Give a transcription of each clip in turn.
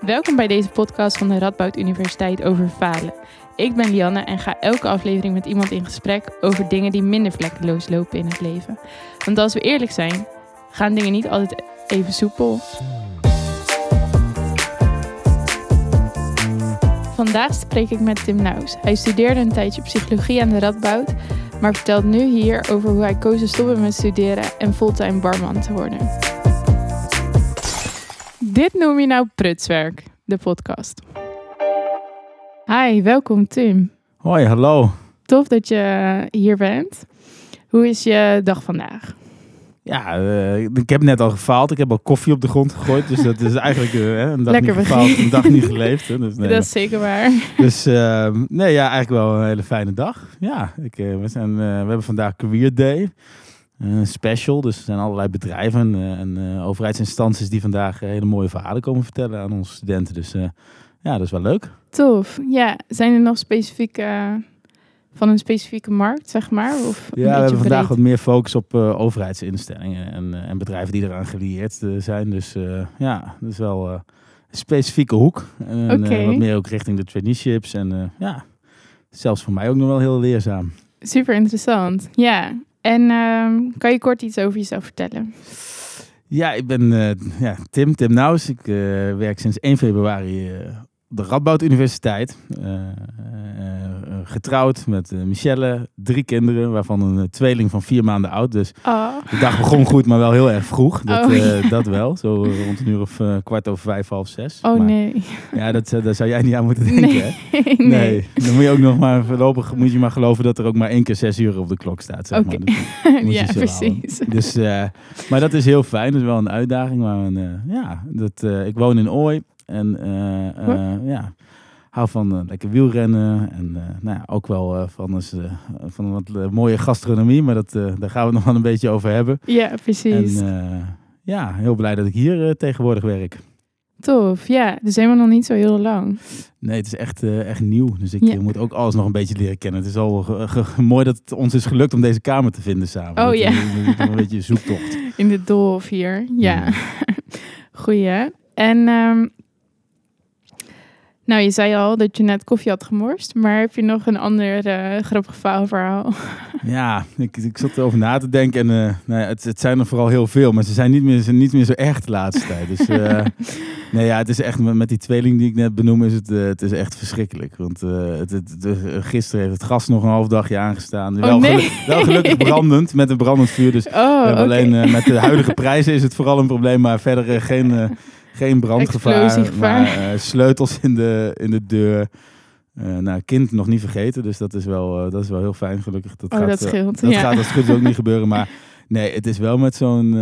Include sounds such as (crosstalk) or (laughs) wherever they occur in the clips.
Welkom bij deze podcast van de Radboud Universiteit over falen. Ik ben Lianne en ga elke aflevering met iemand in gesprek over dingen die minder vlekkeloos lopen in het leven. Want als we eerlijk zijn, gaan dingen niet altijd even soepel. Vandaag spreek ik met Tim Naus. Hij studeerde een tijdje psychologie aan de Radboud, maar vertelt nu hier over hoe hij koos te stoppen met studeren en fulltime barman te worden. Dit noem je nou prutswerk, de podcast. Hi, welkom Tim. Hoi, hallo. Tof dat je hier bent. Hoe is je dag vandaag? Ja, uh, ik heb net al gefaald. Ik heb al koffie op de grond gegooid. Dus dat is eigenlijk uh, een dag Lekker niet gefaald, een dag niet geleefd. Hè. Dus, (laughs) nee, dat is zeker waar. Dus uh, nee, ja, eigenlijk wel een hele fijne dag. Ja, ik, we, zijn, we hebben vandaag Career Day. Special, dus er zijn allerlei bedrijven en overheidsinstanties die vandaag hele mooie verhalen komen vertellen aan onze studenten. Dus ja, dat is wel leuk. Tof. Ja, zijn er nog specifieke van een specifieke markt, zeg maar? Of ja, we hebben vandaag wat meer focus op uh, overheidsinstellingen en, uh, en, bedrijven die eraan gelieerd uh, zijn. Dus ja, dat is wel een specifieke hoek. En okay. wat meer ook richting de traineeships. En ja, zelfs voor mij ook nog wel heel leerzaam. Super interessant, ja. En ehm, kan je kort iets over jezelf vertellen? Ja, ik ben ja, Tim, Tim Naus. Ik werk sinds 1 februari de Radboud Universiteit. Uh, uh, getrouwd met Michelle, drie kinderen, waarvan een tweeling van vier maanden oud. Dus oh. de dag begon goed, maar wel heel erg vroeg. Dat, oh. (laughs) dat wel, zo rond een uur of kwart over vijf, half zes. Oh maar, nee. Ja, dat, daar zou jij niet aan moeten denken, nee. hè? (laughs) nee. nee. Dan moet je ook nog maar voorlopig moet je maar geloven dat er ook maar één keer zes uur op de klok staat. Zeg Oké, okay. dus, (laughs) ja, precies. Dus, maar dat is heel fijn, dat is wel een uitdaging. Maar een, ja, dat, ik woon in Ooi en ja hou van uh, lekker wielrennen en nou ja, ook wel van, uh, van wat mooie gastronomie, maar dat, daar gaan we (laughs) nog wel een beetje over hebben. Ja, precies. En ja, heel blij dat ik hier tegenwoordig werk. Tof, ja. Dus helemaal nog niet zo heel lang. Nee, het is echt, echt nieuw. Dus ik ja. moet ook alles nog een beetje leren kennen. Het is al mooi dat het ons is gelukt om deze kamer te vinden samen. Oh ja. een beetje (laughs) zoektocht. In de doolhof hier, ja. Mm. (laughs) Goeie. En um, nou, je zei al dat je net koffie had gemorst, maar heb je nog een ander uh, grappig verhaal? (laughs) Ja, ik, ik zat erover na te denken en uh, nou ja, het, het, zijn er vooral heel veel, maar ze zijn niet meer, zijn niet meer zo echt de laatste tijd. Dus uh, (laughs) nee, ja, het is echt met, met die tweeling die ik net benoem, is het, het is echt verschrikkelijk. Want het, het, gisteren heeft het gas nog een half dagje aangestaan. Oh, wel, nee. geluk, wel gelukkig (laughs) brandend, met een brandend vuur. Dus oh, okay. alleen met de huidige prijzen is het vooral een probleem, maar verder geen geen brandgevaar, maar uh, sleutels in de, in de deur. Uh, nou, kind nog niet vergeten, dus dat is wel, uh, dat is wel heel fijn, gelukkig. Dat oh, gaat, dat scheelt. dat ja. gaat als het goed is ook niet gebeuren, maar (laughs) nee, het is wel met zo'n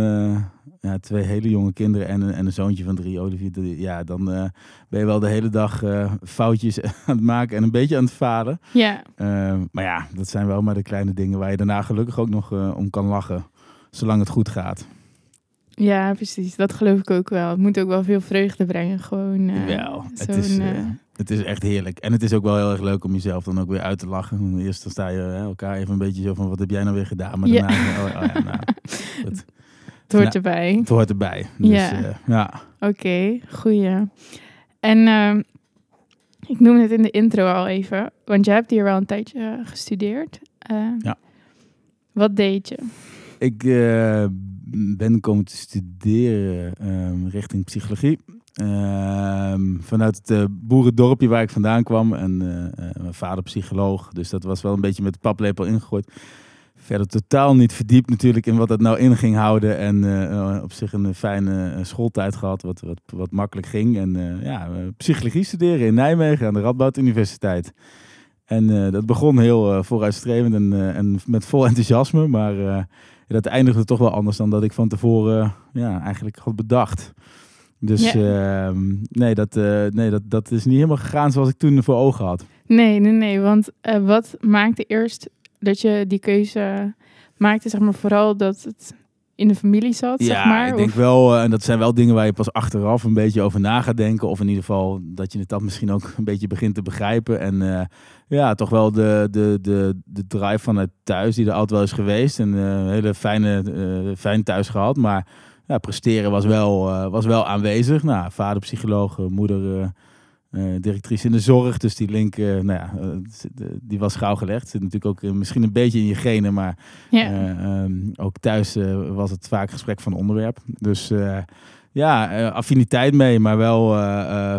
ja, twee hele jonge kinderen en een, en een zoontje van drie, Olivier. Ja, dan ben je wel de hele dag foutjes (laughs) aan het maken en een beetje aan het falen. Ja. maar ja, dat zijn wel maar de kleine dingen waar je daarna gelukkig ook nog om kan lachen, zolang het goed gaat. Ja, precies. Dat geloof ik ook wel. Het moet ook wel veel vreugde brengen. Gewoon. Uh, wel, het is, uh, het is echt heerlijk. En het is ook wel heel erg leuk om jezelf dan ook weer uit te lachen. Eerst dan sta je hè, elkaar even een beetje zo van: wat heb jij nou weer gedaan? Maar daarna, ja. oh, oh, ja, nou, (laughs) het, het hoort nou, erbij. Het hoort erbij. Dus, ja. Uh, ja. Oké, okay, goeie. En ehm, ik noem het in de intro al even, want je hebt hier wel een tijdje gestudeerd. ja. Wat deed je? Ik uh, ben komen te studeren um, richting psychologie. Um, vanuit het uh, boerendorpje waar ik vandaan kwam. En uh, mijn vader psycholoog. Dus dat was wel een beetje met de paplepel ingegooid. Verder totaal niet verdiept natuurlijk in wat het nou in ging houden. En op zich een fijne schooltijd gehad. Wat, wat, wat makkelijk ging. En ja, psychologie studeren in Nijmegen aan de Radboud Universiteit. En dat begon heel vooruitstrevend en, en met vol enthousiasme. Maar dat eindigde toch wel anders dan dat ik van tevoren ja, eigenlijk had bedacht. Dus Ja. uh, nee, dat, uh, nee dat, dat is niet helemaal gegaan zoals ik toen voor ogen had. Nee, nee, nee. Want uh, wat maakte eerst dat je die keuze maakte? Zeg maar vooral dat het in de familie zat, ja, zeg maar? ik denk of- wel, eh, en dat zijn wel dingen waar je pas achteraf een beetje over na gaat denken. Of in ieder geval dat je het dan misschien ook een beetje begint te begrijpen. En eh, ja, toch wel de, de, de, de drive vanuit thuis, die er altijd wel is geweest. En eh, een hele fijne, fijn thuis gehad. Maar ja, presteren was wel, was wel aanwezig. Nou, vader psycholoog, moeder eh, directrice in de zorg. Dus die link, eh, nou ja, eh, die was gauw gelegd. Zit natuurlijk ook misschien een beetje in je genen, maar eh, ehm, ook thuis was het vaak gesprek van onderwerp. Dus ja, affiniteit mee, maar wel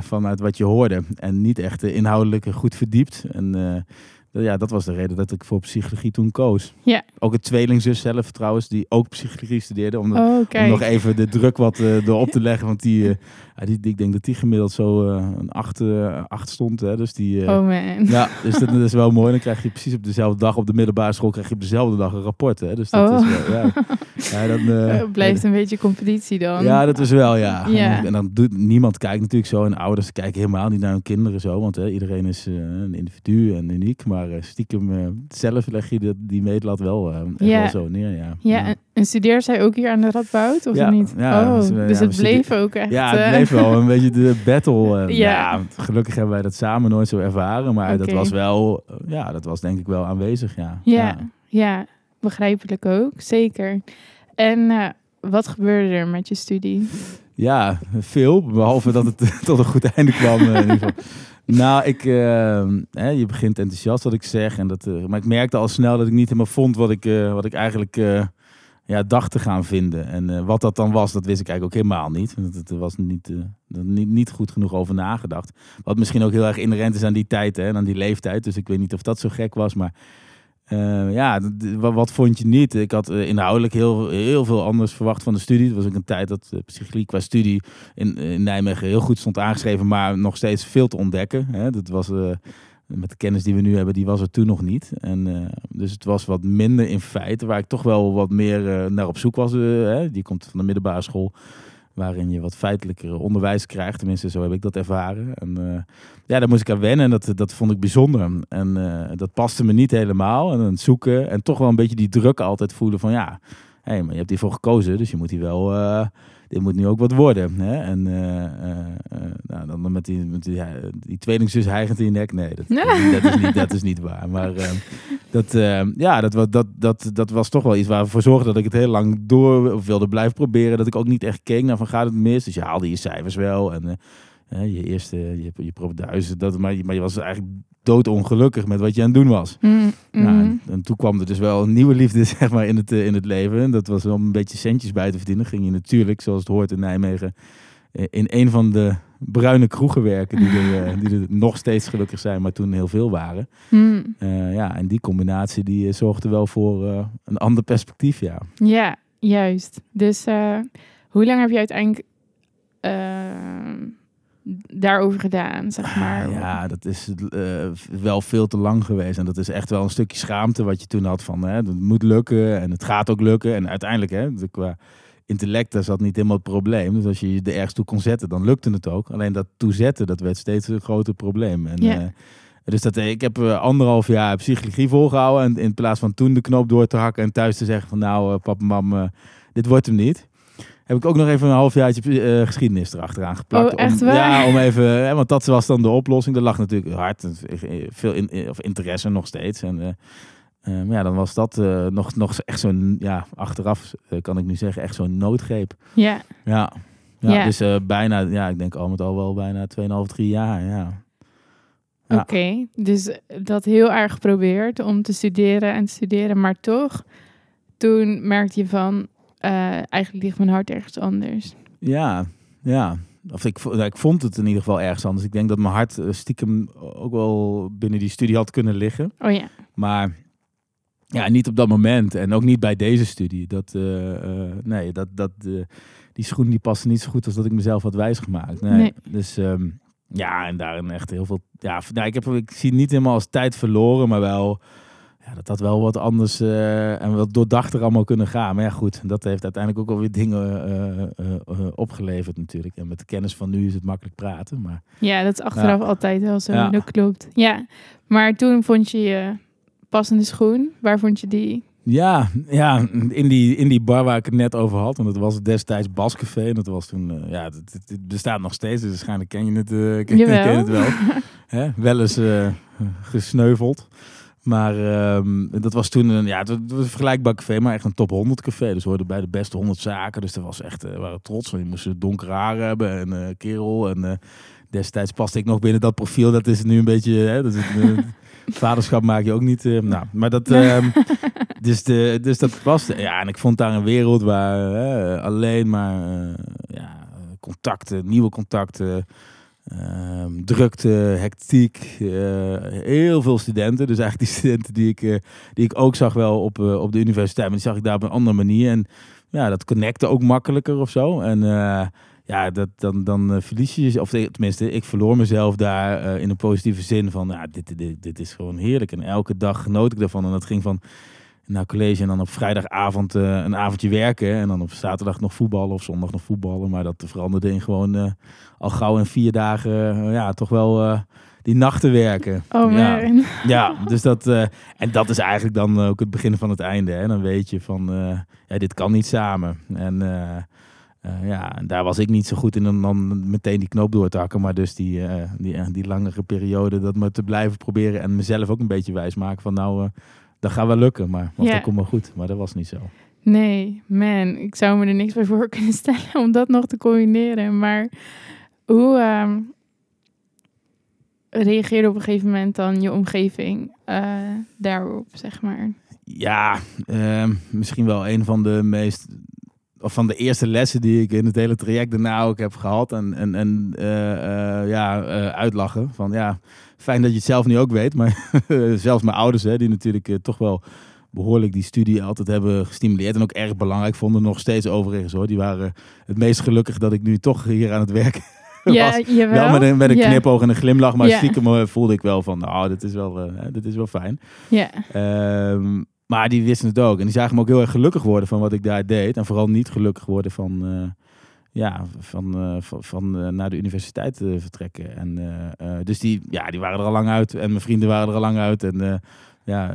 vanuit wat je hoorde. En niet echt inhoudelijk goed verdiept. En ja, dat was de reden dat ik voor psychologie toen koos. Ja. Ook een tweelingzus zelf trouwens, die ook psychologie studeerde. Oh, om kijk. nog even de druk wat eh, erop te leggen. Want die, eh, die, die- ik denk dat die gemiddeld zo eh, een acht, acht stond. Hè? Dus die, Oh man. ja, dus dat, dat is wel mooi. Dan krijg je precies op dezelfde dag op de middelbare school krijg je op dezelfde dag een rapport. Hè? Dus dat Oh. is wel, ja. (laughs) ja, dan, eh, (laughs) blijft een beetje competitie dan. ja, dat is wel, ja. Ja. En, dan, en dan doet niemand kijkt natuurlijk zo. En ouders kijken helemaal niet naar hun kinderen zo. Want hè, iedereen is eh, een individu en uniek. Maar eh, stiekem zelf leg je die, die meetlat wel, Ja. wel zo neer, ja. Ja, en, en studeert zij ook hier aan de Radboud of Ja, niet? ja, oh, dus dus het bleef ook echt. Ja, het bleef wel een beetje de battle. (laughs) Ja. gelukkig hebben wij dat samen nooit zo ervaren. Maar dat was wel, ja, dat was denk ik wel aanwezig, ja. Ja, ja, begrijpelijk ook, zeker. En eh, wat gebeurde er met je studie? Ja, veel. Behalve dat het (laughs) tot een goed einde kwam. eh, in ieder geval. Nou, ik, eh, je begint enthousiast wat ik zeg. En dat, maar ik merkte al snel dat ik niet helemaal vond wat ik, wat ik eigenlijk ja, dacht te gaan vinden. En wat dat dan was, dat wist ik eigenlijk ook helemaal niet. Want het was niet, niet, niet goed genoeg over nagedacht. Wat misschien ook heel erg inherent is aan die tijd hè, en aan die leeftijd. Dus ik weet niet of dat zo gek was. Maar eh, ja, wat, wat vond je niet? Ik had eh, inhoudelijk heel, heel veel anders verwacht van de studie. Het was ook een tijd dat uh, psychologie qua studie in, in Nijmegen heel goed stond aangeschreven, maar nog steeds veel te ontdekken. Hè. Dat was, eh, met de kennis die we nu hebben, die was er toen nog niet. En, dus het was wat minder in feite, waar ik toch wel wat meer naar op zoek was. hè. Die komt van de middelbare school waarin je wat feitelijker onderwijs krijgt. Tenminste, zo heb ik dat ervaren. En uh, ja, daar moest ik aan wennen en dat, dat vond ik bijzonder. En uh, dat paste me niet helemaal. En het zoeken en toch wel een beetje die druk altijd voelen van ja, hé, hey, maar je hebt hiervoor gekozen, dus je moet hier wel... Uh, dit moet nu ook wat worden. Hè? En uh, nou, dan met die, met die, die tweelingzus hijgend in je nek. Nee, dat, (laughs) dat, is, niet, dat is niet waar. Maar dat, ja, dat, dat, dat, dat was toch wel iets waar we voor zorgden dat ik het heel lang door wilde blijven proberen. Dat ik ook niet echt keek naar van gaat het mis. Dus je haalde je cijfers wel. En je eerste, je, je proefduizen. Dat, maar, je, maar je was eigenlijk doodongelukkig met wat je aan het doen was. Mm, mm. Nou, en, en, toen kwam er dus wel een nieuwe liefde (laughs) zeg maar, in, het, in het leven. Dat was om een beetje centjes bij te verdienen. Ging je natuurlijk, zoals het hoort in Nijmegen, in een van de bruine kroegen werken. Die er, die er nog steeds gelukkig zijn, maar toen heel veel waren. Mm. Uh, ja, en die combinatie die zorgde wel voor uh, een ander perspectief, ja. Ja, juist. Dus uh, hoe lang heb je uiteindelijk daarover gedaan, zeg maar? Ah, ja, dat is uh, wel veel te lang geweest. En dat is echt wel een stukje schaamte wat je toen had van... Hè, het moet lukken en het gaat ook lukken. En uiteindelijk, hè, qua intellect, daar zat niet helemaal het probleem. Dus als je je er ergens toe kon zetten, dan lukte het ook. Alleen dat toezetten, dat werd steeds een groter probleem. En, ja. uh, dus dat, ik heb anderhalf jaar psychologie volgehouden. En in plaats van toen de knop door te hakken en thuis te zeggen van... Nou, uh, papa, mam, dit wordt hem niet heb ik ook nog even een halfjaartje uh, geschiedenis erachteraan geplakt. Oh, echt om, waar? Ja, om even, hè, want dat was dan de oplossing. Er lag natuurlijk hard, veel in, of interesse nog steeds. En, uh, uh, maar ja, dan was dat nog, nog echt zo'n, ja, achteraf kan ik nu zeggen, echt zo'n noodgreep. Ja. Ja, ja, Ja. dus bijna, ja, ik denk al met al wel bijna 2,5, 3 jaar, ja. Oké, okay, dus dat heel erg geprobeerd om te studeren en te studeren, maar toch, toen merkte je van, eigenlijk ligt mijn hart ergens anders. Ja, ja. Of ik, nou, ik vond het in ieder geval ergens anders. Ik denk dat mijn hart uh, stiekem ook wel binnen die studie had kunnen liggen. Oh ja. Maar ja, niet op dat moment. En ook niet bij deze studie. Dat, uh, nee, dat, dat, die schoen die paste niet zo goed als dat ik mezelf had wijsgemaakt. Nee. nee. Dus um, ja, en daarin echt heel veel... Ja, nou, ik, heb, ik zie het niet helemaal als tijd verloren, maar wel ja, dat had wel wat anders uh, en wat doordachter allemaal kunnen gaan. Maar ja, goed, dat heeft uiteindelijk ook alweer dingen uh, uh, opgeleverd natuurlijk. En met de kennis van nu is het makkelijk praten. Maar, ja, dat is achteraf ja. altijd wel zo. Ja. Dat klopt. Ja, maar toen vond je je passende schoen. Waar vond je die? Ja, ja in, die, in die bar waar ik het net over had. Want het was destijds Bascafé. En dat was toen, ja, het, het, het, bestaat nog steeds. Dus waarschijnlijk ken je het, ken, ken je het wel. (laughs) Hè? Wel eens gesneuveld. Maar ehm, dat was toen een, ja, het was een vergelijkbaar café, maar echt een top 100 café. Dus we hoorden bij de beste 100 zaken. Dus dat was echt, eh, we waren trots. Want je moest donker haar hebben en eh kerel. En eh, destijds paste ik nog binnen dat profiel. Dat is nu een beetje, hè, dat is, eh, (laughs) vaderschap maak je ook niet. eh, nou, maar dat, ehm, (laughs) dus, de, dus dat paste. Ja, en ik vond daar een wereld waar eh, alleen maar eh, ja, contacten, nieuwe contacten. Ehm, drukte, hectiek, eh, heel veel studenten. Dus eigenlijk die (laughs) studenten die ik, eh, die ik ook zag wel op, eh, op de universiteit. Maar die zag ik daar op een andere manier. En ja, dat connecte ook makkelijker of zo. En ja, dat, dan, dan verlies je je, of tenminste, ik verloor mezelf daar in een positieve zin van, ja, dit, dit, dit is gewoon heerlijk. En elke dag genoot ik daarvan. En dat ging van naar college en dan op vrijdagavond eh, een avondje werken. En dan op zaterdag nog voetballen of zondag nog voetballen. Maar dat veranderde in gewoon eh, al gauw in vier dagen, eh, ja, toch wel die nachten werken. Oh ja. man. Ja, dus dat, en dat is eigenlijk dan ook het begin van het einde. Hè? Dan weet je van, ja, dit kan niet samen. En ja, daar was ik niet zo goed in om dan meteen die knoop door te hakken. Maar dus die, die, die langere periode, dat me te blijven proberen en mezelf ook een beetje wijs maken van nou, dat gaat wel lukken. Maar Ja. dat komt wel goed. Maar dat was niet zo. Nee, man, ik zou me er niks bij voor (laughs) kunnen stellen om dat nog te combineren. Maar hoe ehm, reageerde op een gegeven moment dan je omgeving eh, daarop, zeg maar? Ja, ehm, misschien wel een van de meest. Of van de eerste lessen die ik in het hele traject daarna ook heb gehad. En, en, en eh, eh, ja, uitlachen. Van ja, fijn dat je het zelf nu ook weet. Maar (laughs) zelfs mijn ouders, hè, die natuurlijk eh, toch wel behoorlijk die studie altijd hebben gestimuleerd. En ook erg belangrijk vonden, nog steeds overigens hoor. Die waren het meest gelukkig dat ik nu toch hier aan het werk (laughs) Ja, was. jawel. Wel met een, met een knipoog en een glimlach. Maar stiekem eh, voelde ik wel van, nou, dit is wel, eh, dit is wel fijn. Ja, Ehm, maar die wisten het ook. En die zagen me ook heel erg gelukkig worden van wat ik daar deed. En vooral niet gelukkig worden van, ja, van, eh, van, van eh, naar de universiteit eh, vertrekken. En, dus die, ja, die waren er al lang uit. En mijn vrienden waren er al lang uit. En ja,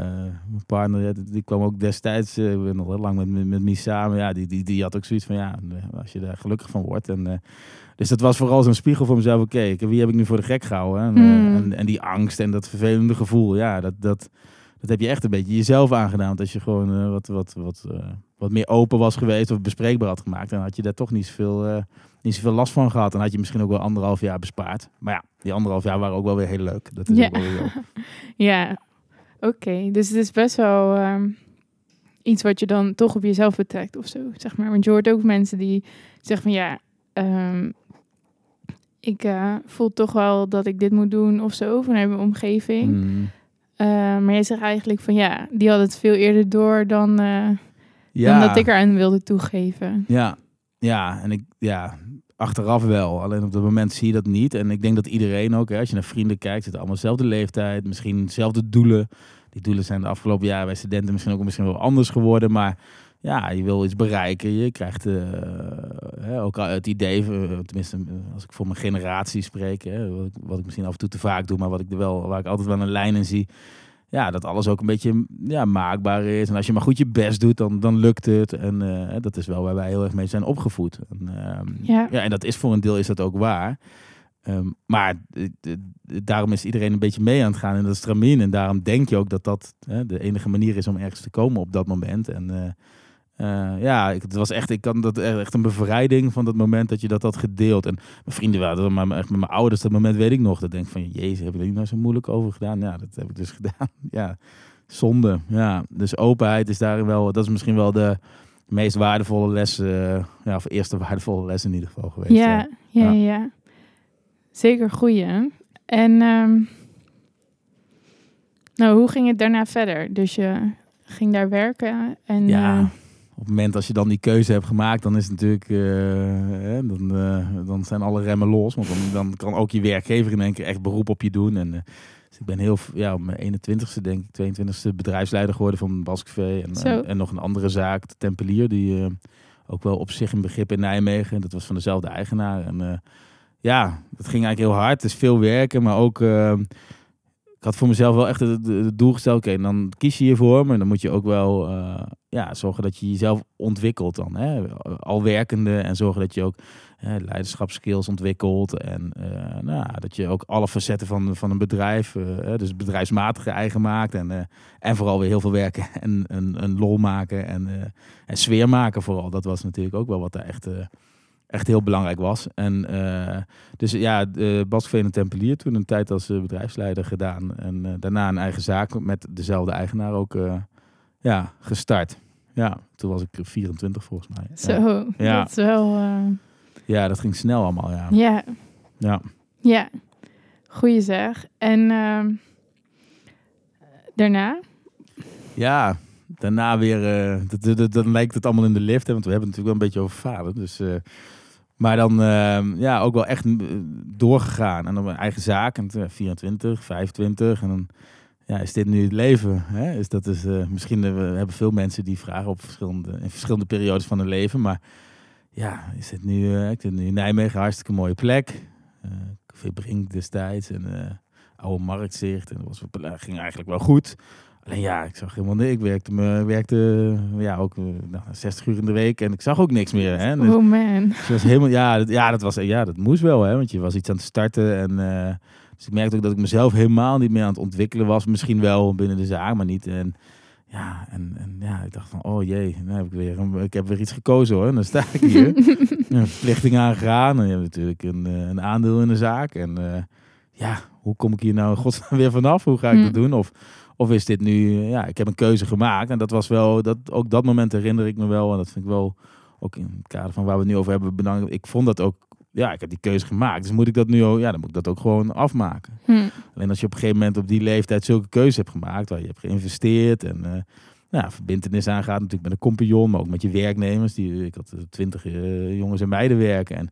mijn partner, die, kwam ook destijds, ik ben nog heel lang met, met, met Mies samen. Ja, die, die, die had ook zoiets van, ja, als je daar gelukkig van wordt. En, dus dat was vooral zo'n spiegel voor mezelf. Oké, wie heb ik nu voor de gek gehouden? En, Hmm. en, en die angst en dat vervelende gevoel, ja, dat... dat dat heb je echt een beetje jezelf aangedaan. Want als je gewoon eh, wat, wat, wat, eh, wat meer open was geweest of bespreekbaar had gemaakt, dan had je daar toch niet zoveel, eh, niet zoveel last van gehad. En had je misschien ook wel anderhalf jaar bespaard. Maar ja, die anderhalf jaar waren ook wel weer heel leuk. Dat is Ja. ook wel weer zo. (laughs) ja. Oké, dus het is best wel ehm, iets wat je dan toch op jezelf betrekt of zo, zeg maar. Want je hoort ook mensen die zeggen van ja, ehm, ik voel toch wel dat ik dit moet doen of zo vanuit mijn omgeving. Mm. Eh, maar jij zegt eigenlijk van ja, die had het veel eerder door dan, eh, Ja, dan dat ik eraan wilde toegeven. ja, ja, en ik, ja, achteraf wel. Alleen op dat moment zie je dat niet. En ik denk dat iedereen ook, hè, als je naar vrienden kijkt, zitten allemaal dezelfde leeftijd, misschien dezelfde doelen. Die doelen zijn de afgelopen jaren bij studenten misschien ook misschien wel anders geworden. Maar ja, je wil iets bereiken. Je krijgt eh, hè, ook het idee, eh, tenminste eh, als ik voor mijn generatie spreek, hè, wat, ik, wat ik misschien af en toe te vaak doe, maar wat ik er wel, waar ik altijd wel een lijn in zie. Ja, dat alles ook een beetje ja, maakbaar is. En als je maar goed je best doet, dan, dan lukt het. En dat is wel waar wij heel erg mee zijn opgevoed. En, ehm, Ja. ja, en dat is voor een deel is dat ook waar. Ehm, maar daarom is iedereen een beetje mee aan het gaan in dat stramien. En daarom denk je ook dat dat de enige manier is om ergens te komen op dat moment. En eh, eh, ja, ik, het was echt, ik kan dat echt een bevrijding van dat moment dat je dat had gedeeld. En mijn vrienden waren er, maar echt met mijn ouders, dat moment weet ik nog. Dat denk ik van, jezus, hebben jullie nou zo moeilijk over gedaan? Ja, dat heb ik dus (laughs) gedaan. Ja, zonde. Ja, dus openheid is daarin wel, dat is misschien wel de meest waardevolle les, eh, ja, of eerste waardevolle les in ieder geval geweest. Ja, ja, ja. Zeker goeie. En ehm, nou, hoe ging het daarna verder? Dus je ging daar werken en Ja, eh, op het moment als je dan die keuze hebt gemaakt, dan is het natuurlijk, eh, hè, dan, eh, dan zijn alle remmen los. Want dan, dan kan ook je werkgever in één keer echt beroep op je doen. En, eh, dus ik ben heel, ja, op mijn 21ste, denk ik, 22ste bedrijfsleider geworden van Baskevee. En, en, en nog een andere zaak, de Tempelier, die ook wel op zich een begrip in Nijmegen. Dat was van dezelfde eigenaar. En ja, dat ging eigenlijk heel hard. Het is veel werken, maar ook... had voor mezelf wel echt het, doel gesteld. Oké, dan kies je hiervoor, maar dan moet je ook wel eh, ja, zorgen dat je jezelf ontwikkelt dan. Hè? Al werkende en zorgen dat je ook hè, leiderschapskills ontwikkeld. En eh, nou, dat je ook alle facetten van, van een bedrijf, eh, dus bedrijfsmatige eigen maakt. En, en vooral weer heel veel werken (laughs) en een, lol maken en, en sfeer maken vooral. Dat was natuurlijk ook wel wat daar echt, echt heel belangrijk was. En eh, dus ja, de Baskveen en Tempelier toen een tijd als eh, bedrijfsleider gedaan. En eh, daarna een eigen zaak met dezelfde eigenaar ook ja, gestart. Ja, toen was ik 24 volgens mij. Zo, Ja. dat is wel... Ja, dat ging snel allemaal, ja. ja, Ja, ja. Goeie zeg. En ehm, daarna? ja daarna weer, eh, dan lijkt het allemaal in de lift, hè, want we hebben het natuurlijk wel een beetje over vader. Dus, eh, maar dan eh, ja, ook wel echt eh, doorgegaan. En dan mijn eigen zaak, en toen, eh, 24, 25. En dan ja, is dit nu het leven. Hè? Is dat is, misschien we hebben veel mensen die vragen op verschillende, in verschillende periodes van hun leven. Maar ja, is dit nu, ik zit nu in Nijmegen, hartstikke mooie plek. Café Brink destijds en oude marktzicht. En dat was, ging eigenlijk wel goed. Alleen ja, ik zag helemaal niks. Ik werkte, me, werkte ja, ook eh, nou, 60 uur in de week en ik zag ook niks meer. Hè? Dus Oh man. was helemaal, ja, dat, ja, dat was, ja, dat moest wel, hè, want je was iets aan het starten. En, eh, dus ik merkte ook dat ik mezelf helemaal niet meer aan het ontwikkelen was. Misschien wel binnen de zaak, maar niet. En ja, en, en ja, ik dacht van, oh jee, nou heb ik, weer, een- ik heb weer iets gekozen hoor. En dan sta ik hier, (laughs) een verplichting aangegaan. En je hebt natuurlijk een, eh, een aandeel in de zaak. En ja, hoe kom ik hier nou godsnaam weer vanaf? Hoe ga ik dat doen? Of, of is dit nu, eh, ja, ik heb een keuze gemaakt. En dat was wel, dat, ook dat moment herinner ik me wel. En dat vind ik wel, ook in het kader van waar we het nu over hebben, bedankt. Ik vond dat ook, ja, ik heb die keuze gemaakt. Dus moet ik dat nu ook, ja, dan moet ik dat ook gewoon afmaken. Hm. Alleen als je op een gegeven moment op die leeftijd zulke keuze hebt gemaakt, waar je hebt geïnvesteerd en eh nou, verbindenis aangaat, natuurlijk met een compagnon, maar ook met je werknemers. Die, ik had twintig eh, jongens en meiden werken. En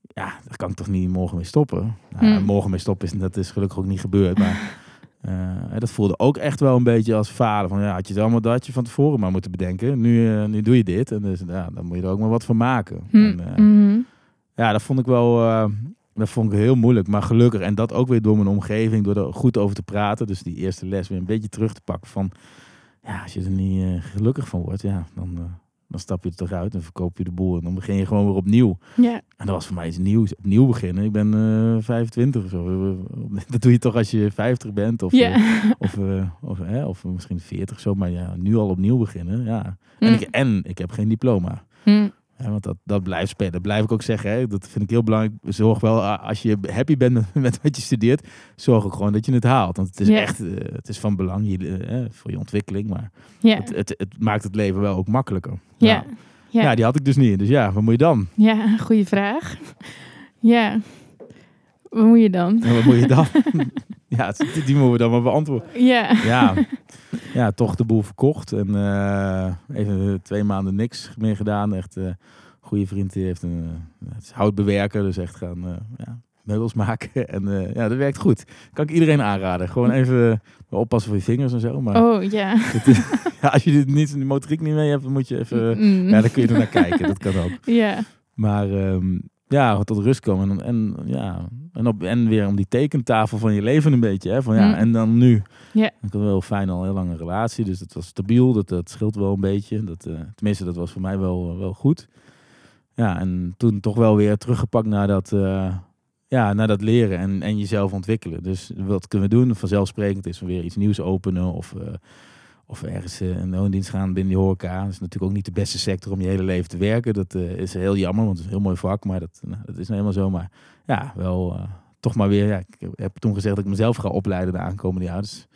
ja, daar kan ik toch niet morgen mee stoppen. Nou, Hmm. Morgen mee stoppen, is, dat is gelukkig ook niet gebeurd. Maar (laughs) eh, dat voelde ook echt wel een beetje als falen. Van, ja, had je het allemaal dat je van tevoren maar moeten bedenken. Nu, eh, nu doe je dit. En dus, ja, dan moet je er ook maar wat van maken. Hm. En, eh, Mhm. ja, dat vond ik wel dat vond ik heel moeilijk. Maar gelukkig, en dat ook weer door mijn omgeving, door er goed over te praten. Dus die eerste les weer een beetje terug te pakken van... Ja, als je er niet gelukkig van wordt, ja, dan, dan stap je er toch uit en verkoop je de boel. En dan begin je gewoon weer opnieuw. Ja. En dat was voor mij iets nieuws. Opnieuw beginnen. Ik ben eh 25 of zo. (laughs) Dat doe je toch als je 50 bent. Of, Ja. eh, of, eh, of, hè, of misschien 40 of zo. Maar ja, nu al opnieuw beginnen. Ja. En, Hm. ik, en ik heb geen diploma. Hm. Ja, want dat, dat blijft spelen. Dat blijf ik ook zeggen. Hè. Dat vind ik heel belangrijk. Zorg wel, als je happy bent met, (laughs) met wat je studeert, zorg ook gewoon dat je het haalt. Want het is Ja. echt eh, het is van belang je, eh, voor je ontwikkeling. Maar Ja. het, het, het maakt het leven wel ook makkelijker. Ja. Nou, Ja. ja, die had ik dus niet. Dus ja, wat moet je dan? Ja, (laughs) goede vraag. Ja. Wat moet je dan? En (laughs) wat moet je dan? Ja, die, moeten we dan maar beantwoorden. Ja. Ja, ja toch de boel verkocht. En eh, even twee maanden niks meer gedaan. Echt een goede vriend die heeft een is houtbewerker. Dus echt gaan ja, meubels maken. En ja, dat werkt goed. Kan ik iedereen aanraden. Gewoon even oppassen voor je vingers en zo. Maar Oh, ja. het is- (laughs) ja, als je dit niet, de motoriek niet mee hebt, dan moet je even... Mm. Ja, dan kun je er naar kijken. Dat kan ook. Ja. Maar ehm, ja, tot rust komen. En, en, ja, en, op, en weer om die tekentafel van je leven een beetje. Hè? Van, ja, Mm. En dan nu. Ja. Ik had wel fijn al heel lange relatie. Dus het was stabiel. Dat, dat scheelt wel een beetje. Dat, eh, tenminste, dat was voor mij wel, wel goed. Ja, en toen toch wel weer teruggepakt naar dat, eh, ja, naar dat leren en, en jezelf ontwikkelen. Dus wat kunnen we doen? Vanzelfsprekend is er weer iets nieuws openen of, eh, of ergens eh, een loondienst gaan binnen die horeca. Dat is natuurlijk ook niet de beste sector om je hele leven te werken. Dat eh, is heel jammer, want het is een heel mooi vak. Maar dat, nou, dat is nou helemaal zo. Maar ja, wel eh, toch maar weer. Ja, ik heb toen gezegd dat ik mezelf ga opleiden de aankomende jaren. Dus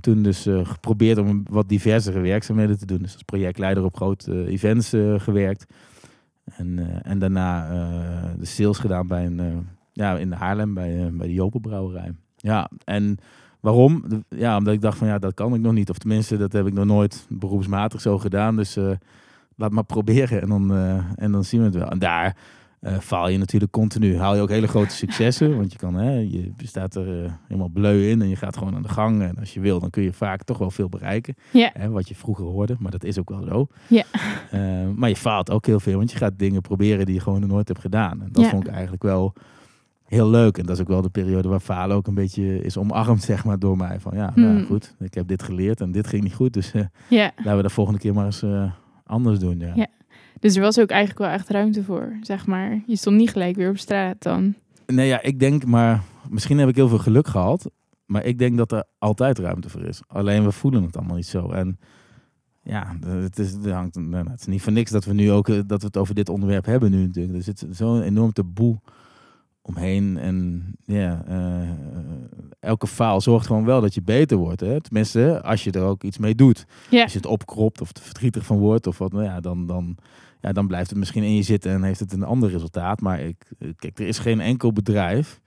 toen dus geprobeerd om wat diversere werkzaamheden te doen. Dus als projectleider op grote events gewerkt. En, en daarna de sales gedaan bij een, ja, in Haarlem bij, bij de Jopenbrouwerij. Ja, en waarom? Ja, omdat ik dacht van ja, dat kan ik nog niet. Of tenminste, dat heb ik nog nooit beroepsmatig zo gedaan. Dus eh, laat maar proberen en dan, eh, en dan zien we het wel. En daar eh, faal je natuurlijk continu. Haal je ook hele grote (laughs) successen. Want je kan, hè, je staat er helemaal bleu in en je gaat gewoon aan de gang. En als je wil, dan kun je vaak toch wel veel bereiken. Ja. Hè, wat je vroeger hoorde, maar dat is ook wel zo. Ja. Maar je faalt ook heel veel, want je gaat dingen proberen die je gewoon nog nooit hebt gedaan. En dat Ja. vond ik eigenlijk wel heel leuk. En dat is ook wel de periode waar falen ook een beetje is omarmd, zeg maar, door mij. Van ja, nou, Hmm. goed, ik heb dit geleerd en dit ging niet goed. Dus eh, laten we dat volgende keer maar eens eh, anders doen. Ja. Ja. Dus er was ook eigenlijk wel echt ruimte voor, zeg maar. Je stond niet gelijk weer op straat dan. Nee, ja, ik denk, maar misschien heb ik heel veel geluk gehad. Maar ik denk dat er altijd ruimte voor is. Alleen we voelen het allemaal niet zo. En ja, het is, het hangt, nou, het is niet voor niks dat we nu ook eh, dat we het over dit onderwerp hebben nu natuurlijk. Er zit zo'n enorm taboe omheen. En ja, eh, elke faal zorgt gewoon wel dat je beter wordt. Hè? Tenminste, als je er ook iets mee doet. Ja. Als je het opkropt of er verdrietig van wordt of wat, nou ja, dan, dan, ja, dan blijft het misschien in je zitten en heeft het een ander resultaat. Maar ik, kijk, er is geen enkel bedrijf.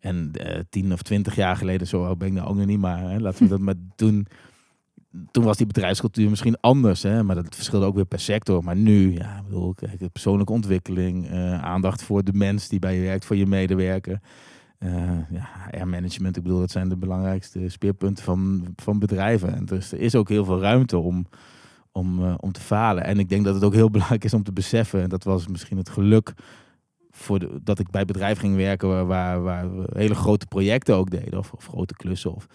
En eh, tien of twintig jaar geleden, zo ben ik nou ook nog niet, maar hè, laten we dat maar doen toen was die bedrijfscultuur misschien anders, hè? maar dat verschilde ook weer per sector. Maar nu, ja, ik bedoel, kijk, persoonlijke ontwikkeling, uh, aandacht voor de mens die bij je werkt, voor je medewerker. Uh, ja, HR-management, ik bedoel, dat zijn de belangrijkste speerpunten van, van bedrijven. En dus er is ook heel veel ruimte om, om, uh, om te falen. En ik denk dat het ook heel (laughs) belangrijk is om te beseffen, en dat was misschien het geluk voor dat ik bij bedrijven ging werken waar, waar, waar we hele grote projecten ook deden, of, of grote klussen. Of,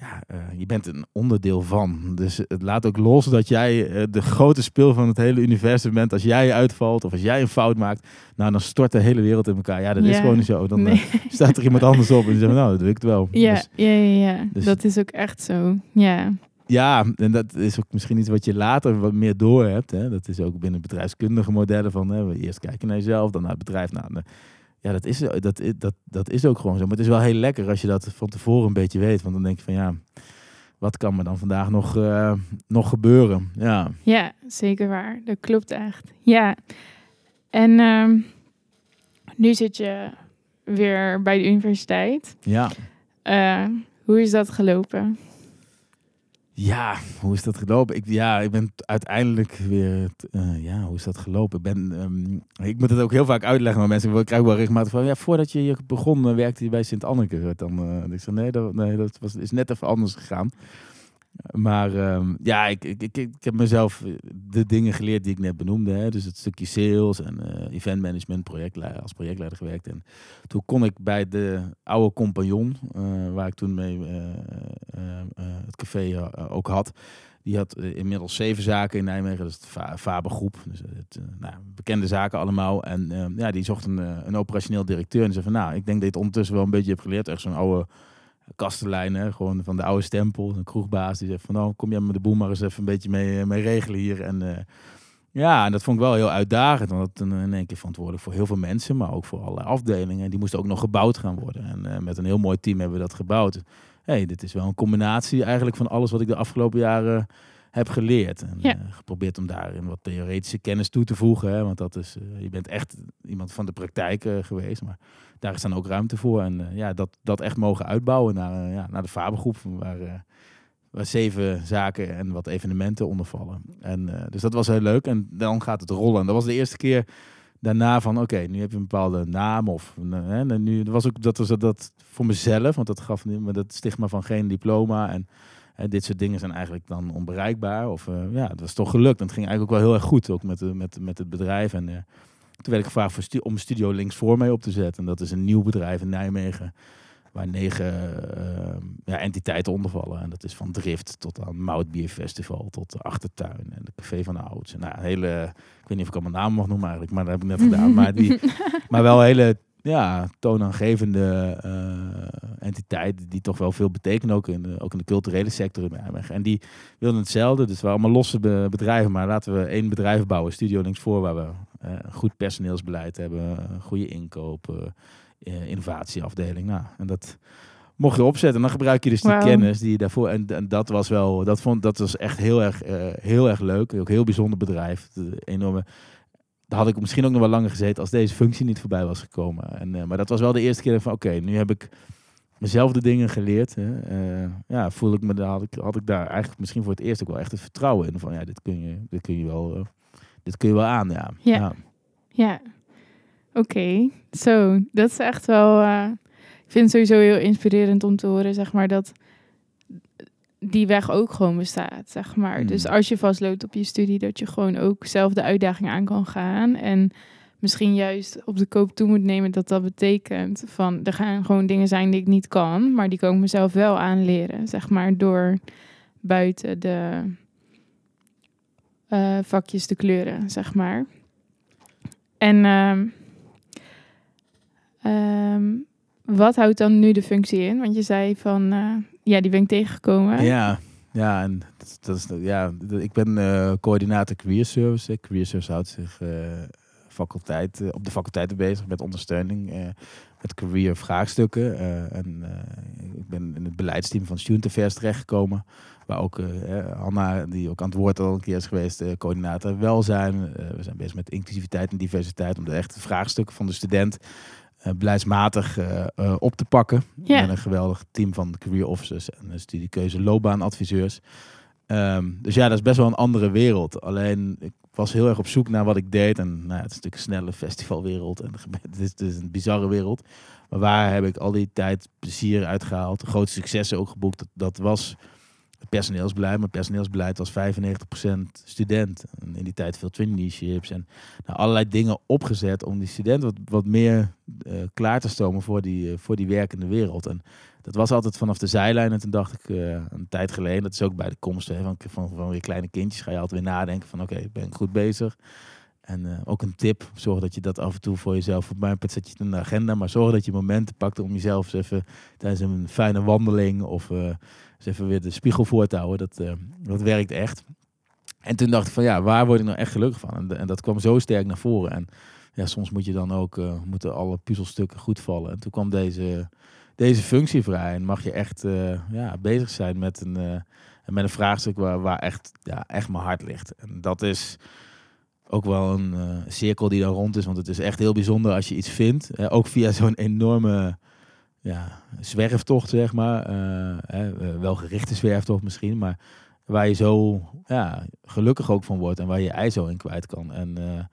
ja, uh, je bent een onderdeel van. Dus het laat ook los dat jij uh, de grote speel van het hele universum bent. Als jij uitvalt of als jij een fout maakt, nou dan stort de hele wereld in elkaar. Ja, dat Ja. is gewoon niet zo. Dan Nee. uh, staat er iemand anders op en die zegt, nou, dat doe ik het wel. Ja, Dus, ja, ja, ja. dus- dat is ook echt zo. Ja, ja, en dat is ook misschien iets wat je later wat meer door hebt. Hè. Dat is ook binnen bedrijfskundige modellen van, hè, we eerst kijken naar jezelf, dan naar het bedrijf. Nou, ja, dat is, dat, dat, dat is ook gewoon zo. Maar het is wel heel lekker als je dat van tevoren een beetje weet. Want dan denk je van, ja, wat kan me dan vandaag nog, eh, nog gebeuren? Ja. ja, zeker waar. Dat klopt echt. Ja. En ehm, nu zit je weer bij de universiteit. Ja. Eh, hoe is dat gelopen? Ja, hoe is dat gelopen? Ik, ja, ik ben uiteindelijk weer. eh, ja, hoe is dat gelopen? Ik, ben, ehm, ik moet het ook heel vaak uitleggen, maar mensen ik krijg wel regelmatig van. Ja, voordat je hier begon, eh, werkte je bij Sint Anneke. Dan, eh, ik zei nee, dat, nee, dat was, is net even anders gegaan. Maar ehm, ja, ik, ik, ik, heb mezelf de dingen geleerd die ik net benoemde. Hè? Dus het stukje sales en eh event management, projectleider, als projectleider gewerkt. En toen kon ik bij de oude compagnon, eh, waar ik toen mee eh, eh, eh, het café eh, ook had. Die had eh, inmiddels zeven zaken in Nijmegen, dat is de Fa- Faber groep. Dus het, eh, nou, bekende zaken allemaal. En eh, ja, die zocht een, eh, operationeel directeur. En zei van, nou, ik denk dat je het ondertussen wel een beetje hebt geleerd. Echt zo'n oude kastelein, hè, gewoon van de oude stempel. Een kroegbaas die zegt van, nou, kom jij met de boel maar eens even een beetje mee, eh, mee regelen hier. En eh, ja, en dat vond ik wel heel uitdagend. Want dat in één keer verantwoordelijk voor heel veel mensen, maar ook voor allerlei afdelingen. En die moesten ook nog gebouwd gaan worden. En eh, met een heel mooi team hebben we dat gebouwd. hey, dit is wel een combinatie eigenlijk van alles wat ik de afgelopen jaren heb geleerd. En Ja. geprobeerd om daarin wat theoretische kennis toe te voegen. Hè, want dat is, je bent echt iemand van de praktijk geweest. Maar daar is dan ook ruimte voor. En eh, ja, dat, dat echt mogen uitbouwen naar, eh, ja, naar de Fabergroep. Waar, eh, waar zeven zaken en wat evenementen onder vallen. En, dus dat was heel leuk. En dan gaat het rollen. En dat was de eerste keer daarna van, oké, nu heb je een bepaalde naam. Of, en nu was ook dat, was dat voor mezelf. Want dat gaf me dat stigma van geen diploma. En dit soort dingen zijn eigenlijk dan onbereikbaar. Of ja, het was toch gelukt. En het ging eigenlijk ook wel heel erg goed. Ook met, met, met het bedrijf. En toen werd ik gevraagd voor stu- om Studio Links voor mij op te zetten. En dat is een nieuw bedrijf in Nijmegen. Waar negen eh, ja, entiteiten onder vallen. En dat is van Drift tot aan Moutbierfestival. Tot de Achtertuin en de Café van de Ouds. Nou, een hele, ik weet niet of ik allemaal namen mag noemen eigenlijk. Maar dat heb ik net gedaan. Maar, die, (laughs) maar wel hele ja, toonaangevende eh entiteiten. Die toch wel veel betekenen. Ook in, de, ook in de culturele sector in Nijmegen. En die wilden hetzelfde. Dus we waren allemaal losse be- bedrijven. Maar laten we één bedrijf bouwen. Studio Links voor. Waar we een goed personeelsbeleid hebben. Een goede inkoop. eh, eh, innovatieafdeling. Nou, en dat mocht je opzetten. En dan gebruik je dus die kennis die je daarvoor. En, en dat was wel, dat vond dat was echt heel erg, eh, heel erg leuk. Ook een heel bijzonder bedrijf. De enorme. Daar had ik misschien ook nog wel langer gezeten als deze functie niet voorbij was gekomen. En, eh, maar dat was wel de eerste keer van oké, nu heb ik mezelf de dingen geleerd. Hè. Eh, ja, voel ik me daar had ik, had ik daar eigenlijk misschien voor het eerst ook wel echt het vertrouwen in van ja, dit kun je, dit kun je wel, eh, dit kun je wel aan. Ja. Ja. Ja, oké. Zo, dat is echt wel. eh, ik vind het sowieso heel inspirerend om te horen, zeg maar, dat die weg ook gewoon bestaat, zeg maar. Mm. Dus als je vastloopt op je studie, dat je gewoon ook zelf de uitdaging aan kan gaan. En misschien juist op de koop toe moet nemen dat dat betekent van er gaan gewoon dingen zijn die ik niet kan, maar die kan ik mezelf wel aanleren, zeg maar, door buiten de eh, vakjes te kleuren, zeg maar. En ehm, ehm, wat houdt dan nu de functie in? Want je zei van, eh, ja, die ben ik tegengekomen. Ja, ja, en dat, is, ja, ik ben eh, coördinator career service. Career service houdt zich faculteit, op de faculteiten bezig met ondersteuning, met career vraagstukken. en ik ben in het beleidsteam van Student Affairs terechtgekomen. Ook eh, Hanna, die ook aan het woord al een keer is geweest, eh, coördinator welzijn. Eh, we zijn bezig met inclusiviteit en diversiteit om de echte vraagstukken van de student eh, beleidsmatig eh, op te pakken. Ja. Met een geweldig team van career officers en studiekeuze loopbaanadviseurs. Ehm, dus ja, dat is best wel een andere wereld. Alleen ik was heel erg op zoek naar wat ik deed. En nou, ja, het is natuurlijk een snelle festivalwereld. En (laughs) het is, het is een bizarre wereld. Maar waar heb ik al die tijd plezier uitgehaald? Grote successen ook geboekt. Dat, dat was personeelsbeleid. Maar personeelsbeleid was 95% student. En in die tijd veel traineeships. En nou, allerlei dingen opgezet om die student wat, wat meer eh, klaar te stomen voor die, eh, voor die werkende wereld. En dat was altijd vanaf de zijlijn. En toen dacht ik eh, een tijd geleden, dat is ook bij de komst van, van, van weer kleine kindjes, ga je altijd weer nadenken van oké, ben ik goed bezig? En ook een tip, zorg dat je dat af en toe voor jezelf, op mijn pet zet je het de agenda, maar zorg dat je momenten pakt om jezelf eens even tijdens een fijne wandeling of eens even weer de spiegel voor te houden. Dat, eh, dat werkt echt. En toen dacht ik van ja, waar word ik nou echt gelukkig van? En, en dat kwam zo sterk naar voren. En ja, soms moet je dan ook, eh, moeten alle puzzelstukken goed vallen. En toen kwam deze, deze functie vrij. En mag je echt eh, ja, bezig zijn met een, met een vraagstuk waar, waar echt, ja, echt mijn hart ligt. En dat is ook wel een cirkel die dan rond is. Want het is echt heel bijzonder als je iets vindt. ook via zo'n enorme ja, zwerftocht, zeg maar. eh, hè, eh, wel gerichte zwerftocht misschien, maar waar je zo ja, gelukkig ook van wordt en waar je je ei zo in kwijt kan. En, eh,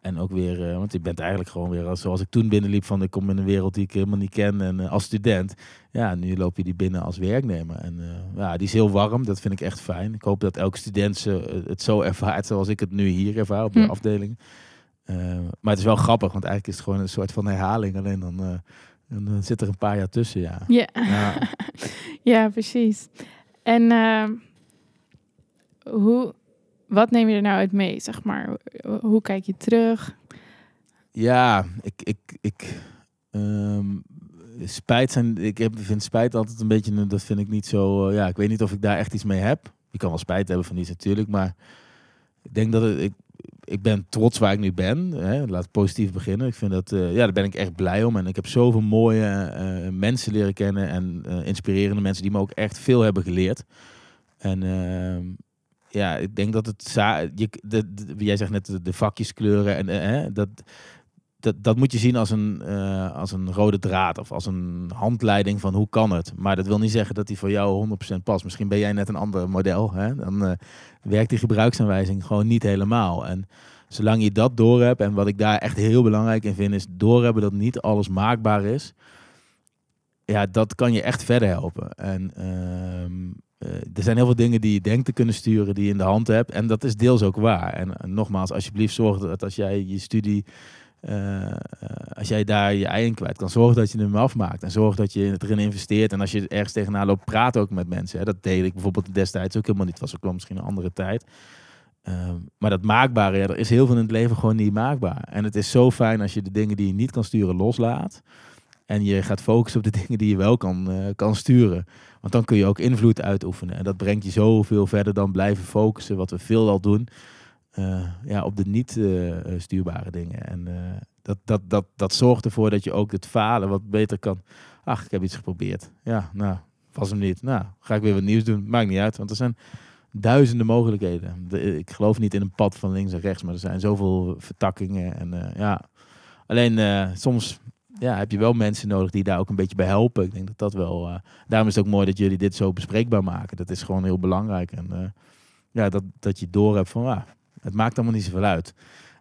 en ook weer, want je bent eigenlijk gewoon weer, als, zoals ik toen binnenliep, van ik kom in een wereld die ik helemaal niet ken en als student. Ja, nu loop je die binnen als werknemer. En ja, die is heel warm, dat vind ik echt fijn. Ik hoop dat elke student ze, het zo ervaart zoals ik het nu hier ervaar op de Hm. afdeling. Maar het is wel grappig, want eigenlijk is het gewoon een soort van herhaling. Alleen dan, eh, dan zit er een paar jaar tussen, ja. Ja, Ja. (laughs) ja precies. En ehm, hoe, wat neem je er nou uit mee, zeg maar? Hoe kijk je terug? Ja, ik, ik, ik ehm, spijt zijn. Ik heb, vind spijt altijd een beetje. Dat vind ik niet zo. eh, ja, ik weet niet of ik daar echt iets mee heb. Je kan wel spijt hebben van iets natuurlijk, maar ik denk dat het, ik, ik ben trots waar ik nu ben. Hè. Laat positief beginnen. Ik vind dat, eh, ja, daar ben ik echt blij om. En ik heb zoveel mooie eh, mensen leren kennen en eh, inspirerende mensen die me ook echt veel hebben geleerd. En ehm, ja, ik denk dat het, je, jij zegt net de, de vakjes kleuren en dat, dat, dat moet je zien als een, eh, als een rode draad of als een handleiding van hoe kan het. Maar dat wil niet zeggen dat die voor jou 100% past. Misschien ben jij net een ander model. Hè? Dan eh, werkt die gebruiksaanwijzing gewoon niet helemaal. En zolang je dat doorhebt, en wat ik daar echt heel belangrijk in vind, is doorhebben dat niet alles maakbaar is. Ja, dat kan je echt verder helpen. En ehm, eh, er zijn heel veel dingen die je denkt te kunnen sturen, die je in de hand hebt. En dat is deels ook waar. En, nogmaals, alsjeblieft zorg dat als jij je studie eh, eh, als jij daar je ei in kwijt kan, zorg dat je hem afmaakt. En zorg dat je erin investeert. En als je ergens tegenaan loopt, praat ook met mensen. Hè. Dat deed ik bijvoorbeeld destijds ook helemaal niet. Het was ook wel misschien een andere tijd. Ehm, maar dat maakbare, ja, er is heel veel in het leven gewoon niet maakbaar. En het is zo fijn als je de dingen die je niet kan sturen loslaat. En je gaat focussen op de (laughs) dingen die je wel kan, eh, kan sturen. Want dan kun je ook invloed uitoefenen. En dat brengt je zoveel verder dan blijven focussen, wat we veel al doen. Eh, ja, op de niet eh, eh, stuurbare dingen. En dat, dat, dat, dat zorgt ervoor dat je ook het falen wat beter kan. Ach, ik heb iets geprobeerd. Ja, nou, was hem niet. Nou, ga ik weer wat nieuws doen. Maakt niet uit, want er zijn duizenden mogelijkheden. De- ik geloof niet in een pad van links en rechts, maar er zijn zoveel vertakkingen. En ja, alleen soms ja, heb je wel mensen nodig die daar ook een beetje bij helpen. Ik denk dat dat wel. daarom is het ook mooi dat jullie dit zo bespreekbaar maken. Dat is gewoon heel belangrijk. En ja, dat, dat je door hebt van, ah, het maakt allemaal niet zoveel uit.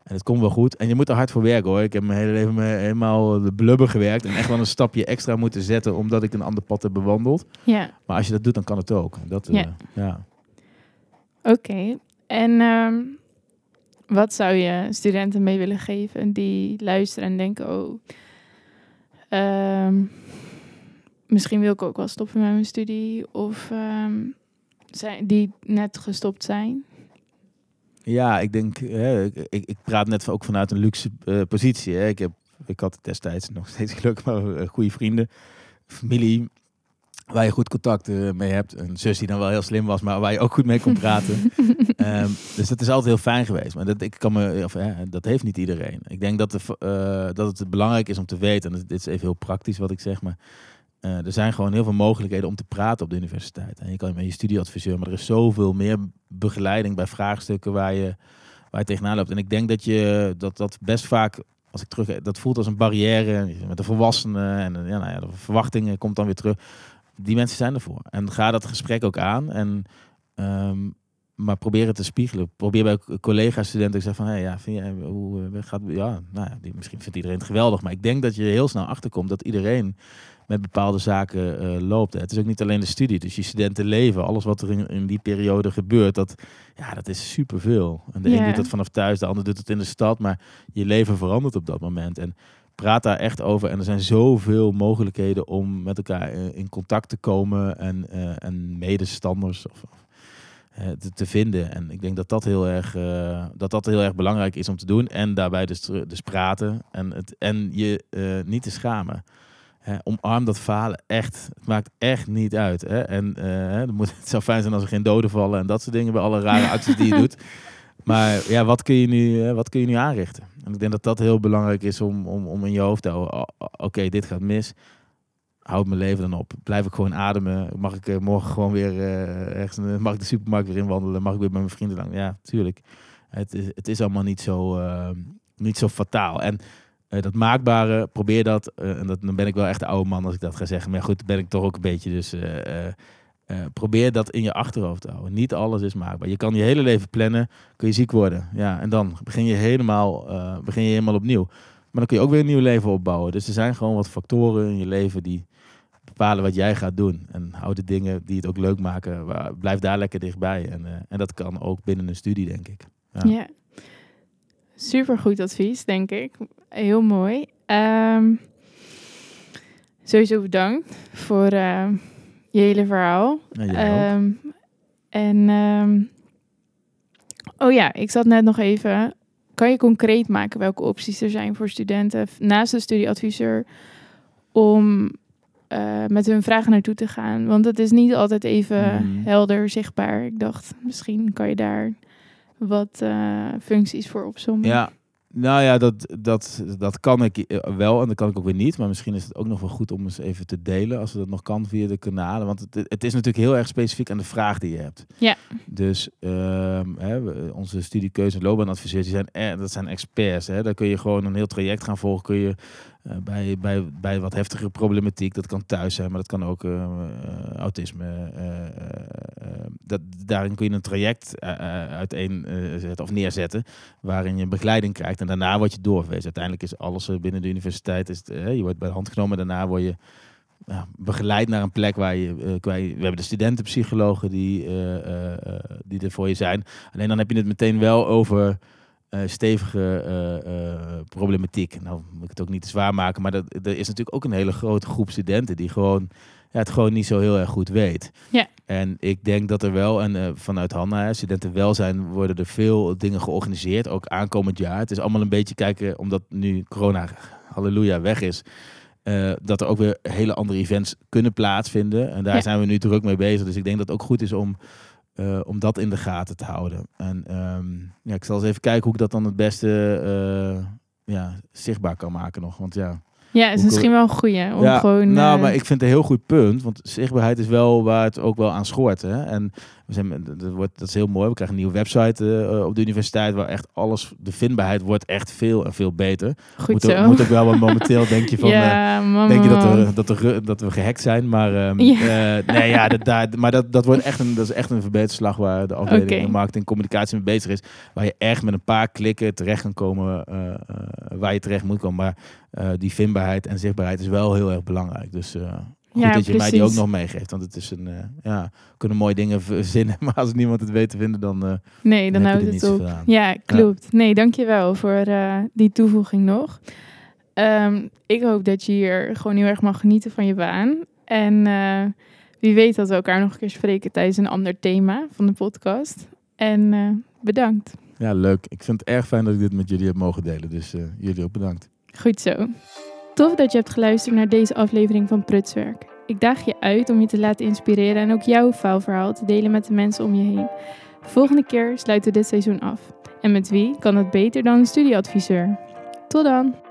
En het komt wel goed. En je moet er hard voor werken hoor. Ik heb mijn hele leven me helemaal de blubber gewerkt. En echt wel een stapje extra moeten zetten omdat ik een ander pad heb bewandeld. Ja, Maar als je dat doet, dan kan het ook. Dat, eh, Ja. ja. oké. En ehm, wat zou je studenten mee willen geven die luisteren en denken: oh, ehm, misschien wil ik ook wel stoppen met mijn studie, of ehm, zijn, die net gestopt zijn? Ja, ik denk, hè, ik, ik, praat net ook vanuit een luxe eh, positie. Hè. Ik, heb, ik had destijds nog (laughs) steeds geluk, maar eh, goede vrienden, familie, waar je goed contact eh, mee hebt. Een zus die dan wel heel slim was, maar waar je ook goed mee kon praten. (laughs) Ehm, dus dat is altijd heel fijn geweest. Maar dat, ik kan me, of, hè, dat heeft niet iedereen. Ik denk dat, de, dat het belangrijk is om te weten, en dit is even heel praktisch wat ik zeg, maar eh, er zijn gewoon heel veel mogelijkheden om te praten op de universiteit. En je kan met je studieadviseur, maar er is zoveel meer begeleiding bij vraagstukken waar je, waar je tegenaan loopt. En ik denk dat je dat, dat best vaak, als ik terug, dat voelt als een barrière met de volwassenen en ja, nou ja, de verwachtingen komt dan weer terug. Die mensen zijn ervoor. En ga dat gesprek ook aan. En, ehm, maar probeer het te spiegelen. Probeer bij collega studenten te zeggen van, hey, ja, vind hoe eh, gaat, ja, nou ja, misschien vindt iedereen het geweldig, maar ik denk dat je heel snel achterkomt dat iedereen met bepaalde zaken eh, loopt. Het is ook niet alleen de studie, dus je studentenleven, alles wat er in, in die periode gebeurt, dat, ja, dat is superveel. En de Ja. een doet dat vanaf thuis, de ander doet het in de stad, maar je leven verandert op dat moment. En praat daar echt over. En er zijn zoveel mogelijkheden om met elkaar eh, in contact te komen en, eh, en medestanders of, te, te vinden. En ik denk dat dat heel erg, dat dat heel erg belangrijk is om te doen. En daarbij dus, dus praten en, het, en je niet te schamen. Omarm dat falen echt. Het maakt echt niet uit. Hè? En eh, moet, (laughs) het zou fijn zijn als er geen doden vallen en dat soort dingen bij alle rare (laughs) acties die je doet. Maar ja, wat kun je nu, wat kun je nu aanrichten? En ik denk dat dat heel belangrijk is om, om, om in je hoofd te houden. Oké, dit gaat mis. Houd mijn leven dan op. Blijf ik gewoon ademen. Mag ik eh, morgen gewoon weer eh, ergens, mag ik de supermarkt weer inwandelen? Mag ik weer met mijn vrienden lang? Ja, tuurlijk. Het is, het is allemaal niet zo, niet zo fataal. En eh, dat maakbare, probeer dat. eh, en dat, dan ben ik wel echt de oude man als ik dat ga zeggen. Maar goed, ben ik toch ook een beetje. Dus eh, probeer dat in je achterhoofd te houden. Niet alles is maakbaar. Je kan je hele leven plannen, kun je ziek worden. Ja, en dan begin je helemaal, begin je helemaal opnieuw. Maar dan kun je ook weer een nieuw leven opbouwen. Dus er zijn gewoon wat factoren in je leven die bepalen wat jij gaat doen. En hou de dingen die het ook leuk maken, waar, blijf daar lekker dichtbij. En, en dat kan ook binnen een studie, denk ik. Ja. Super goed advies, denk ik. Heel mooi. Ehm, sowieso bedankt voor eh, je hele verhaal. Ehm, en ehm, oh ja, ik zat net nog even. Kan je concreet maken welke opties er zijn voor studenten naast de studieadviseur om eh, met hun vragen naartoe te gaan? Want het is niet altijd even Mhm. helder zichtbaar. Ik dacht, misschien kan je daar wat eh, functies voor opzommen. Ja, nou ja, dat, dat, dat kan ik eh, wel en dat kan ik ook weer niet. Maar misschien is het ook nog wel goed om eens even te delen, als dat nog kan via de kanalen. Want het, het is natuurlijk heel erg specifiek aan de vraag die je hebt. Ja. Dus ehm, hè, we- onze studiekeuze en loopbaanadviseurs, die zijn, er, dat zijn experts. Hè. Daar kun je gewoon een heel traject gaan volgen. Kun je eh, bij, bij, bij wat heftige problematiek, dat kan thuis zijn, maar dat kan ook eh, eh, autisme. eh, eh, eh, dat, daarin kun je een traject eh, eh, uiteen eh, zetten of neerzetten waarin je begeleiding krijgt. En daarna word je doorverwezen. Uiteindelijk is alles eh, binnen de universiteit, is eh, je wordt bij de hand genomen. Daarna word je begeleid naar een plek waar je, eh, We hebben de studentenpsychologen die, eh, eh, eh, die er voor je zijn. Alleen dan heb je het meteen wel over eh, stevige eh, eh, problematiek. Nou moet ik het ook niet te zwaar maken, maar dat, er is natuurlijk ook een hele grote groep studenten die gewoon het gewoon niet zo heel erg goed weet. Ja. En ik denk dat er wel, en eh, vanuit Hanna, studentenwelzijn, worden er veel dingen georganiseerd, ook aankomend jaar. Het is allemaal een beetje kijken, omdat nu corona, halleluja, weg is, eh, dat er ook weer hele andere events kunnen plaatsvinden. En daar Ja. zijn we nu druk mee bezig. Dus ik denk dat het ook goed is om, eh, om dat in de gaten te houden. En ehm, ja, ik zal eens even kijken hoe ik dat dan het beste ja, zichtbaar kan maken nog. Want ja, Ja, is misschien wel een goeie. Om ja, gewoon, nou, eh, maar ik vind het een heel goed punt. Want zichtbaarheid is wel waar het ook wel aan schort. Hè? En we zijn, dat, wordt, dat is heel mooi. We krijgen een nieuwe website eh, op de universiteit waar echt alles, de vindbaarheid wordt echt veel en veel beter. goed moet, zo. ook, moet ook wel, want momenteel denk je (laughs) van... eh, ja, man, Denk je dat, er, dat, er, dat we gehackt zijn, maar, ehm, Ja. eh, nee, ja, dat, daar, maar dat, dat, wordt echt een, dat is echt een verbeterslag waar de afdeling Oké. marketing en communicatie mee bezig is. Waar je echt met een paar klikken terecht kan komen eh, eh, waar je terecht moet komen. Maar eh, die vindbaarheid en zichtbaarheid is wel heel erg belangrijk. Dus eh, goed Ja, dat je mij die ook precies. nog meegeeft. Want het is een, eh, ja, we kunnen mooie dingen verzinnen, (laughs) maar als niemand het weet te vinden, dan, eh, Nee, dan je houdt het niet op. Ja, klopt. Nee, dankjewel voor eh, die toevoeging nog. Ehm, ik hoop dat je hier gewoon heel erg mag genieten van je baan. En wie weet dat we elkaar nog een keer spreken tijdens een ander thema van de podcast. En bedankt. ja, leuk. Ik vind het erg fijn dat ik dit met jullie heb mogen delen. Dus jullie ook bedankt. Goed zo. Tof dat je hebt geluisterd naar deze aflevering van Prutswerk. Ik daag je uit om je te laten inspireren en ook jouw faalverhaal te delen met de mensen om je heen. Volgende keer sluiten we dit seizoen af. En met wie kan het beter dan een studieadviseur? Tot dan!